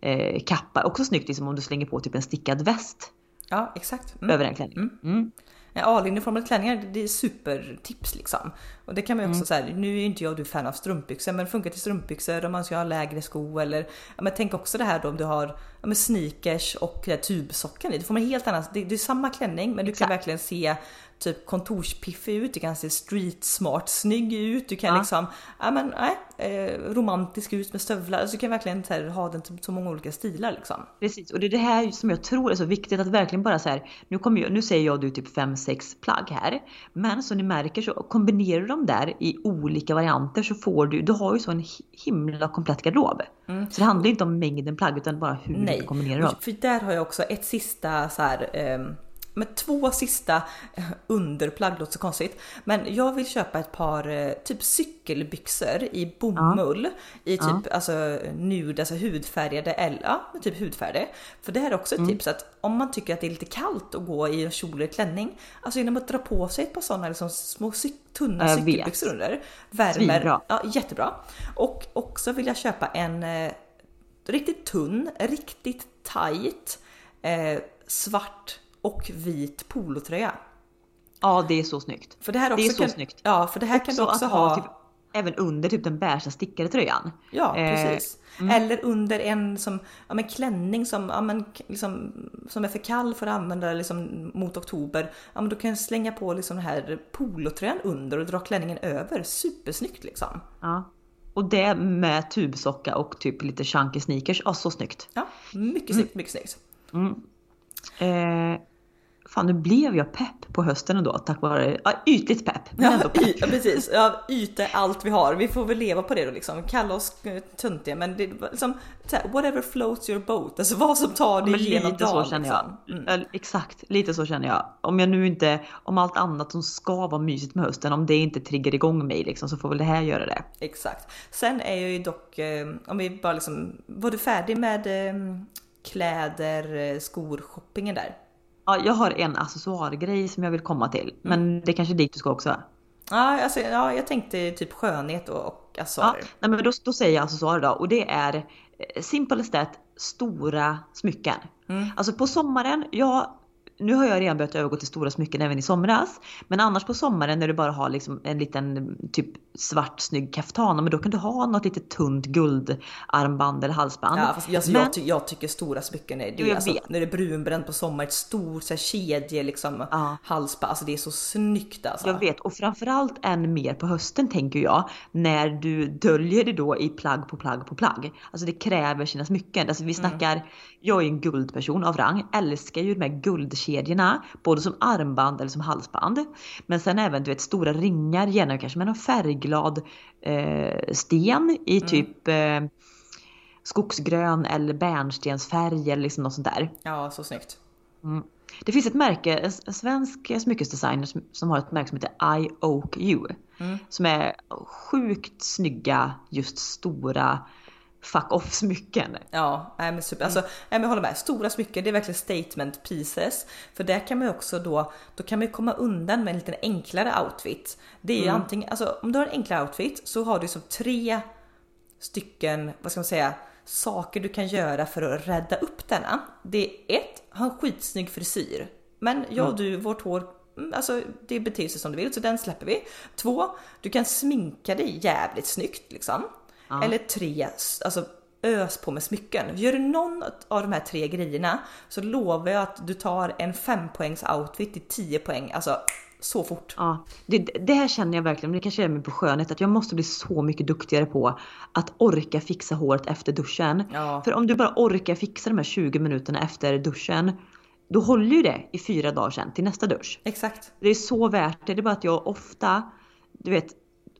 eh, kappa. Också snyggt liksom om du slänger på typ en stickad väst Ja exakt. Mm. över en klänning. Mm. Ja, A-linjeformade klänningar, det är supertips liksom. Och det kan man ju också säga, nu är ju inte jag och du fan av strumpbyxor, men det funkar till strumpbyxor om man ska ha lägre sko eller ja, men tänk också det här då om du har ja, sneakers och tubsocken i. Det får man helt annat, det, det är samma klänning men du kan Exakt. verkligen se typ kontorspiffig ut, du kan se street smart snygg ut, du kan Ja. liksom, ja men nej, eh, romantisk ut med stövlar, alltså du kan verkligen här, ha den till så många olika stilar liksom. Precis, och det är det här som jag tror är så viktigt att verkligen bara så här. Nu, kommer jag, nu säger jag du typ 5-6 plagg här. Men som ni märker så kombinerar du dem där i olika varianter så får du, du har ju så en hi- himla komplett garderob. Så det handlar inte om mängden plagg utan bara hur Nej, du kombinerar dem. för där har jag också ett sista så här, ehm, med två sista eh, underplagg, låter så konstigt. Men jag vill köpa ett par eh, typ cykelbyxor i bomull i typ Ja. alltså nude, alltså hudfärgade eller ja, typ hudfärgade. För det här är också ett Mm. tips att om man tycker att det är lite kallt att gå i en kjol eller klänning, alltså genom att dra på sig ett par sådana liksom små tunna Jag vet. cykelbyxor under värmer. Svinbra. Ja, jättebra. Och också vill jag köpa en eh, riktigt tunn, riktigt tight eh, svart och vit polotröja. Ja, det är så snyggt. För det här också Det är så kan, snyggt. Ja, för det här kan du också ha. typ, även under typ den beiga stickade tröjan. Ja, Eh, precis. Eller under en som, ja, men klänning som, ja, men, liksom, som är för kall för att använda liksom, mot oktober. Ja, men då kan jag slänga på liksom den här polotröjan under och dra klänningen över. Supersnyggt liksom. Ja. Och det med tubsocka och typ lite chunky sneakers. Ja, så snyggt. Ja, mycket snyggt, mycket snyggt. Eh, fan, nu blev jag pepp på hösten ändå tack vare, ja, ytligt pepp. Men ändå Ja, pepp. ja, precis. Ja, yta är allt vi har. Vi får väl leva på det då liksom. Kalla oss eh, töntiga men det är liksom whatever floats your boat. Alltså vad som tar Ja, dig men igenom lite dagen. så känner jag. liksom. Mm. Exakt, lite så känner jag. Om jag nu inte, om allt annat som ska vara mysigt med hösten, om det inte triggar igång mig liksom, så får väl det här göra det. Exakt. Sen är jag ju dock, eh, om vi bara liksom, var du färdig med eh, kläder, skor, shoppingen där? Ja, jag har en accessoargrej som jag vill komma till, men det är kanske dit du ska också. Ja, alltså, ja, jag tänkte typ skönhet och, och Ja, accessoarer. nej, men då, då säger jag accessoarer då och det är eh, simple as that, stora smycken. Mm. Alltså på sommaren, ja nu har jag redan börjat övergå till stora smycken även i somras. Men annars på sommaren när du bara har liksom en liten typ svart snygg kaftan, men då kan du ha något lite tunt guldarmband eller halsband. Ja, fast alltså, men, jag, ty jag tycker stora smycken är, det alltså, när det är brunbränt på sommaren, ett stort så här, kedje liksom, Ja. halsband, alltså det är så snyggt alltså. Jag vet och framförallt än mer på hösten tänker jag när du döljer det då i plagg på plagg på plagg. Alltså det kräver sina smycken. Alltså vi snackar, jag är en guldperson av rang, älskar ju de här guldkedjorna både som armband eller som halsband. Men sen även du vet stora ringar, gärna kanske med någon färgglad eh, sten i typ eh, skogsgrön eller bärnstensfärg eller liksom något sånt där. Ja, så snyggt. Det finns ett märke, en en svensk smyckesdesigner som, som har ett märke som heter I Oak You. Som är sjukt snygga, just stora fuck off smycken. Ja, nej men super. Alltså, nej men jag håller med. Stora smycken, det är verkligen statement pieces. För där kan man ju också då, då kan man ju komma undan med en lite enklare outfit. Det är ju antingen, alltså om du har en enklare outfit så har du som tre stycken, vad ska man säga, saker du kan göra för att rädda upp denna. Det är ett, ha en skitsnygg frisyr. Men jag och du, vårt hår, mm, alltså det beter sig som du vill så den släpper vi. Två, du kan sminka dig jävligt snyggt liksom. Eller tre, alltså ös på med smycken. Gör du någon av de här tre grejerna så lovar jag att du tar en fempoängs outfit i 10 poäng, alltså så fort. Ja, det, det här känner jag verkligen, men det kanske är med på skönhet, att jag måste bli så mycket duktigare på att orka fixa håret efter duschen. Ja. För om du bara orkar fixa de här 20 minuterna efter duschen, då håller ju det i fyra dagar sen till nästa dusch. Exakt. Det är så värt det. Det är bara att jag ofta, du vet,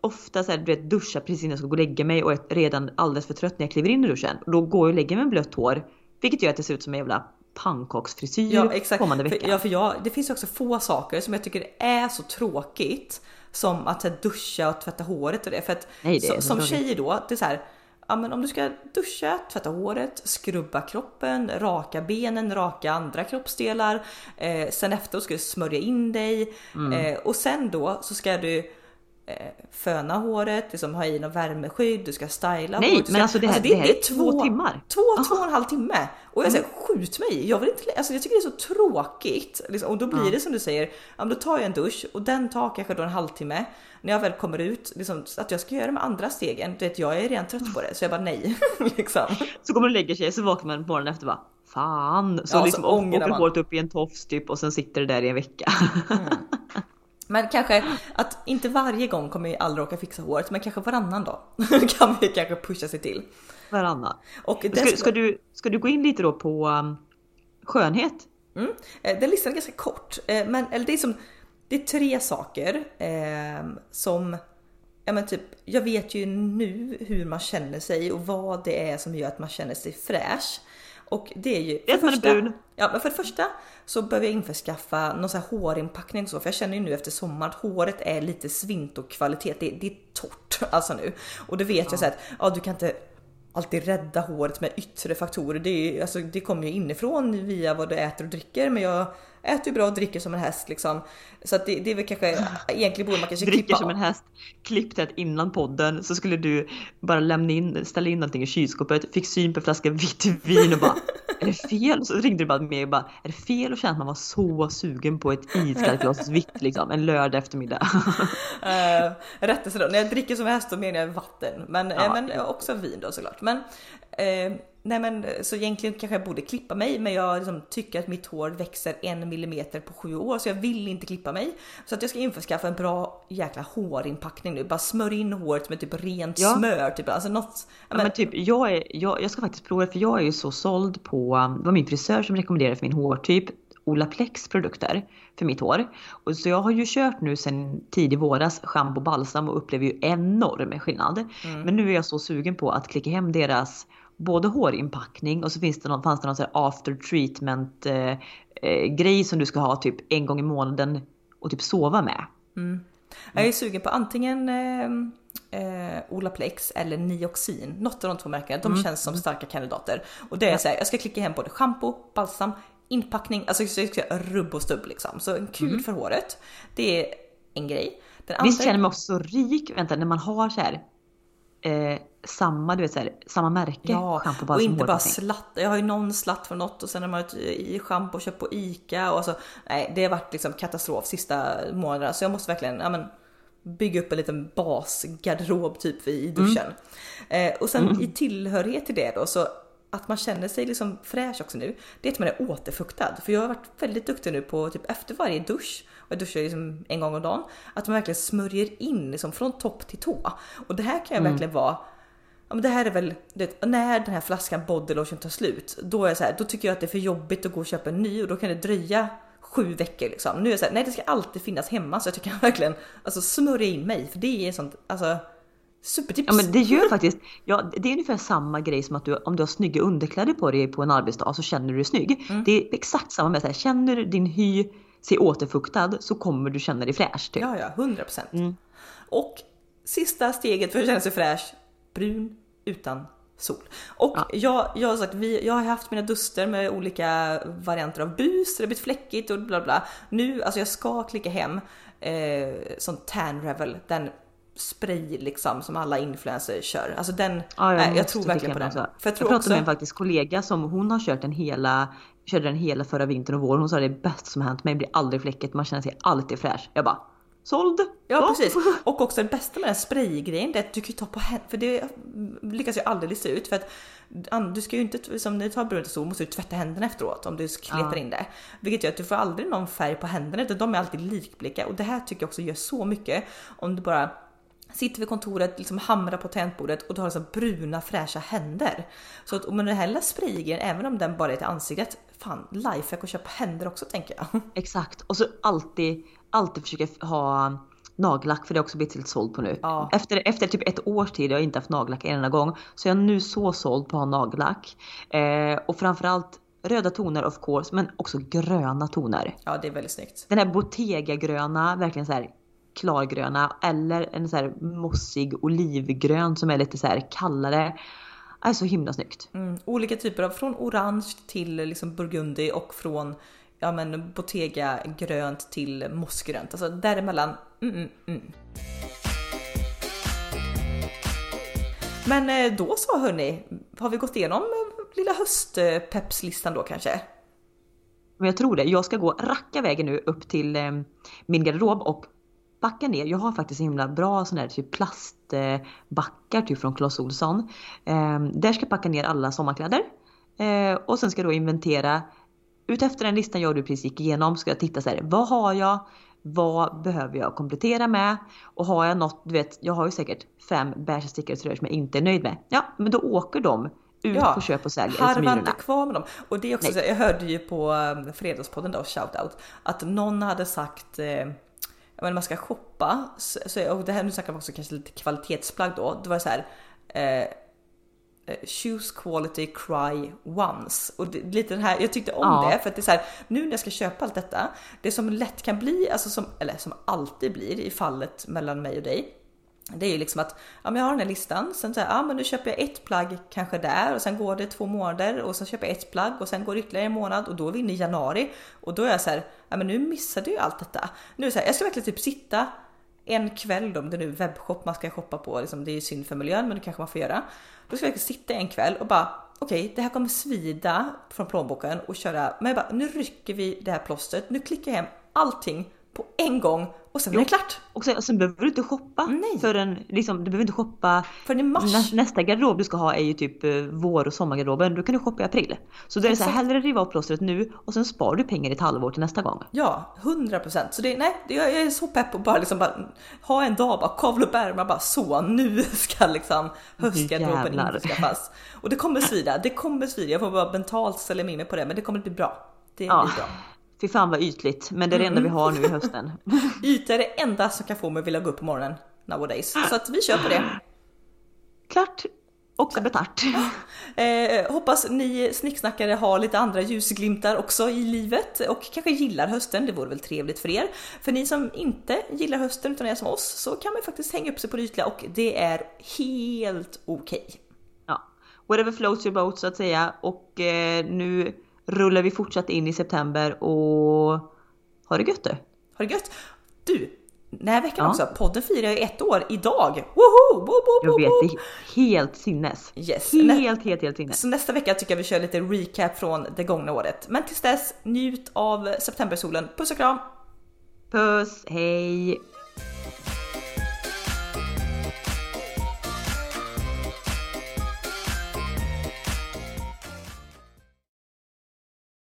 ofta så här, du vet, duschar precis innan jag ska gå och lägga mig och är redan alldeles för trött när jag kliver in i duschen. Då går jag och lägger mig med blött hår. Vilket gör att det ser ut som en jävla pannkaksfrisyr Ja exakt. kommande För, vecka. ja, för jag, det finns också få saker som jag tycker är så tråkigt som att här, duscha och tvätta håret och det. För att Nej, det så som tråkigt. tjej då, det är så här, ja, men om du ska duscha, tvätta håret, skrubba kroppen, raka benen, raka andra kroppsdelar. Eh, sen efteråt ska du smörja in dig Mm. eh, och sen då så ska du föna håret, liksom ha i något värmeskydd, du ska styla Nej, håret. du men ska, alltså det här- det här är två timmar. Två, två och en halv timme. Och jag säger skjut mig. Jag vill inte, alltså jag tycker det är så tråkigt. Liksom, och då blir det som du säger, ja, då tar jag en dusch och den tar kanske då en halvtimme. När jag väl kommer ut, liksom, så att jag ska göra de andra stegen. Du vet, jag är redan trött på det så jag bara nej. liksom. Så kommer man och lägger sig så vaknar man morgonen efter bara Fan! Så Ja, så liksom ångrar åker håret upp i en tofs typ och sen sitter det där i en vecka. Men kanske att inte varje gång kommer jag aldrig orka fixa håret, men kanske varannan dag kan vi kanske pusha sig till. Varannan. Och Ska, dessutom- ska, du, ska du gå in lite då på um, skönhet? Mm. Eh, Den listan är ganska kort, eh, men eller det är som det är tre saker eh, som ja, men typ, jag vet ju nu hur man känner sig och vad det är som gör att man känner sig fräsch. Och det är ju... Det för man är brun. Ja, men för det första så behöver jag införskaffa någon sån här hårinpackning så, för jag känner ju nu efter sommaren att håret är lite svint och kvalitet. Det, det är torrt alltså nu och det vet jag så att ja, du kan inte alltid rädda håret med yttre faktorer. Det, är, alltså, det kommer ju inifrån via vad du äter och dricker, men jag äter ju bra och dricker som en häst liksom. Så att det, det är väl kanske egentligen borde man kanske Dricker klippa som en häst. Klipp det innan podden så skulle du bara lämna in, ställa in någonting i kylskåpet, fick syn på en flaska vitt vin och bara är det fel? Så ringde du bara med och bara är det fel att känna att man var så sugen på ett iskallt glas vitt liksom en lördag eftermiddag? Uh, rättelse då, när jag dricker som häst då menar jag vatten, men, Ja. eh, men också vin då såklart. Men, eh, nej men så egentligen kanske jag borde klippa mig, men jag liksom tycker att mitt hår växer en millimeter på sju år, så jag vill inte klippa mig. Så att jag ska införskaffa en bra jäkla hårinpackning nu, bara smörja in håret med typ rent Ja. smör, typ alltså något. Ja, men, typ, jag, är, jag, jag ska faktiskt prova för jag är ju så såld på, um, det var min frisör som rekommenderade för min hårtyp, Olaplex produkter för mitt hår. Och så jag har ju kört nu sedan tidig våras schampo och balsam och upplever ju enorm skillnad. Men nu är jag så sugen på att klicka hem deras både hårinpackning och så finns det någon, fanns det någon här after treatment eh, eh, grej som du ska ha typ en gång i månaden och typ sova med. Jag är sugen på antingen eh, eh, Olaplex eller Nioxin. Något av de två märkena. De känns som starka kandidater. Och det är så här, jag ska klicka hem både shampoo, balsam, inpackning, alltså jag ska säga rubb och stubb liksom. Så en kul för håret. Det är en grej. Den Visst andra- känner man också så rik, vänta, när man har så här eh, samma, du vet så här, samma märke Ja, shampoo, och balsam, inte bara slatt. Jag har ju någon slatt från något och sen har man ett i schampo köpt på Ica och alltså, nej, det har varit liksom katastrof sista månaderna så jag måste verkligen ja, men, bygga upp en liten basgarderob typ i duschen. Eh, och sen i tillhörighet till det då så att man känner sig liksom fräsch också nu, det är att man är återfuktad. För jag har varit väldigt duktig nu på typ efter varje dusch, och jag duschar liksom en gång om dagen, att man verkligen smörjer in liksom från topp till tå. Och det här kan jag verkligen vara men det här är väl, du vet, när den här flaskan body lotion tar slut, då är jag så här, då tycker jag att det är för jobbigt att gå och köpa en ny och då kan det dröja sju veckor liksom. Nu är jag så här, nej det ska alltid finnas hemma så jag tycker verkligen alltså smörja in mig för det är sånt, alltså supertips. Ja men det gör faktiskt, ja det är ungefär samma grej som att du, om du har snygga underkläder på dig på en arbetsdag så känner du dig snygg. Mm. Det är exakt samma med så här, känner du din hy sig återfuktad så kommer du känna dig fräsch. Typ. Ja, ja, 100 procent. Mm. Och sista steget för att känna sig fräsch, brun utan sol. Och Ja. jag, jag har sagt, vi, jag har haft mina duster med olika varianter av bus, det har blivit fläckigt och bla bla. Nu, alltså jag ska klicka hem eh, sån tan revel, den spray liksom som alla influencers kör. Alltså den, Ja, jag måste tror klicka verkligen på den. också. För jag jag tror pratade också, med en faktiskt kollega som hon har kört den hela körde den hela förra vintern och våren. Hon sa det är bäst som hänt mig, blir aldrig fläckigt, man känner sig alltid fräsch. Jag bara såld! Ja Så. precis. Och också det bästa med den spraygrejen det är att du kan ju ta på händerna, för det lyckas jag aldrig lista ut. För att du ska ju inte, som när du tar brunt och så måste du tvätta händerna efteråt om du kletar Ja. in det. Vilket gör att du får aldrig någon färg på händerna utan de är alltid likbleka. Och det här tycker jag också gör så mycket. Om du bara sitter vid kontoret, liksom hamrar på tangentbordet och du har liksom bruna fräscha händer. Så att med den här lilla spraygrejen, även om den bara är till ansiktet, fan lifehack att köpa händer också tänker jag. Exakt. Och så alltid, alltid försöka ha nagellack för det har jag också blivit lite såld på nu. Ja. Efter, efter typ ett års tid, jag har inte haft nagellack en enda gång, så jag är nu så såld på att ha nagellack. Eh, och framförallt röda toner of course, men också gröna toner. Ja det är väldigt snyggt. Den här Bottega-gröna, verkligen så här klargröna eller en så här mossig olivgrön som är lite så här kallare. Är så himla snyggt. Mm, olika typer av, från orange till liksom burgundi och från ja, men Bottega grönt till mossgrönt. Alltså däremellan. Mm, mm, mm. Men eh, då så hörni, har vi gått igenom eh, lilla höstpeppslistan då kanske? Men jag tror det. Jag ska gå racka vägen nu upp till eh, min garderob och backa ner. Jag har faktiskt en himla bra sån här typ plastbackar typ från Clas Ohlson. Eh, där ska jag packa ner alla sommarkläder. Eh, och sen ska jag då inventera. Utefter den listan jag du precis gick igenom ska jag titta så här. Vad har jag? Vad behöver jag komplettera med? Och har jag något, du vet, jag har ju säkert fem beige stickade tröjor som jag inte är nöjd med. Ja, men då åker de ut Ja, på köp och sälj. Harva inte kvar med dem. Och det är också Nej. så, jag hörde ju på um, Fredagspodden då, shoutout, att någon hade sagt eh, men man ska shoppa, så, och det här nu snackar vi också kanske lite kvalitetsplagg då. Det var så här, eh, eh, choose quality, cry once. Och det, lite den här, jag tyckte om Ja. det för att det är så här, nu när jag ska köpa allt detta, det som lätt kan bli, alltså som, eller som alltid blir i fallet mellan mig och dig, det är ju liksom att ja, men jag har den här listan, sen så här, ja men nu köper jag ett plagg kanske där och sen går det två månader och sen köper jag ett plagg och sen går det ytterligare en månad och då är vi inne i januari och då är jag så här, ja men nu missade jag allt detta. Nu är så här, jag ska verkligen typ sitta en kväll då, om det nu är webbshop man ska shoppa på, liksom, det är ju synd för miljön men det kanske man får göra. Då ska jag verkligen sitta en kväll och bara okej, det här kommer svida från plånboken och köra, men jag bara nu rycker vi det här plåstret, nu klickar jag hem allting på en gång och sen är det klart. Och sen, sen behöver du inte shoppa Nej. förrän, liksom, du behöver inte shoppa För i mars. Nä, nästa garderob du ska ha är ju typ eh, vår och sommargarderoben. Då kan du shoppa i april. Så då är det så här, hellre riva av plåstret nu och sen sparar du pengar i ett halvår till nästa gång. Ja, 100 procent. Så det, nej, jag är så pepp på bara liksom bara ha en dag, bara kavla upp ärmarna, bara så nu ska liksom höstgarderoben införskaffas. Och det kommer svida, det kommer svida. Jag får bara mentalt ställa in mig på det, men det kommer bli bra. Det Ja. blir bra. Fy fan vad ytligt. Men det är det enda vi har nu i hösten. Yta är det enda som kan få mig att vilja gå upp på morgonen nowadays. Så att vi kör på det. Klart och betart. Eh, hoppas ni snicksnackare har lite andra ljusglimtar också i livet och kanske gillar hösten. Det vore väl trevligt för er. För ni som inte gillar hösten utan är som oss så kan man faktiskt hänga upp sig på det ytliga och det är helt okej. Ja. Whatever floats your boat så att säga. Och eh, nu rullar vi fortsatt in i september och ha det gött du. Ha det gött! Du, den här veckan Ja. också, podden firar ju ett år idag! Woho! Woop, woop, Jag woop, vet, det är helt sinnes. Yes. Helt, helt, helt sinnes. Så nästa vecka tycker jag vi kör lite recap från det gångna året. Men tills dess, njut av septembersolen. Puss och kram! Puss, hej!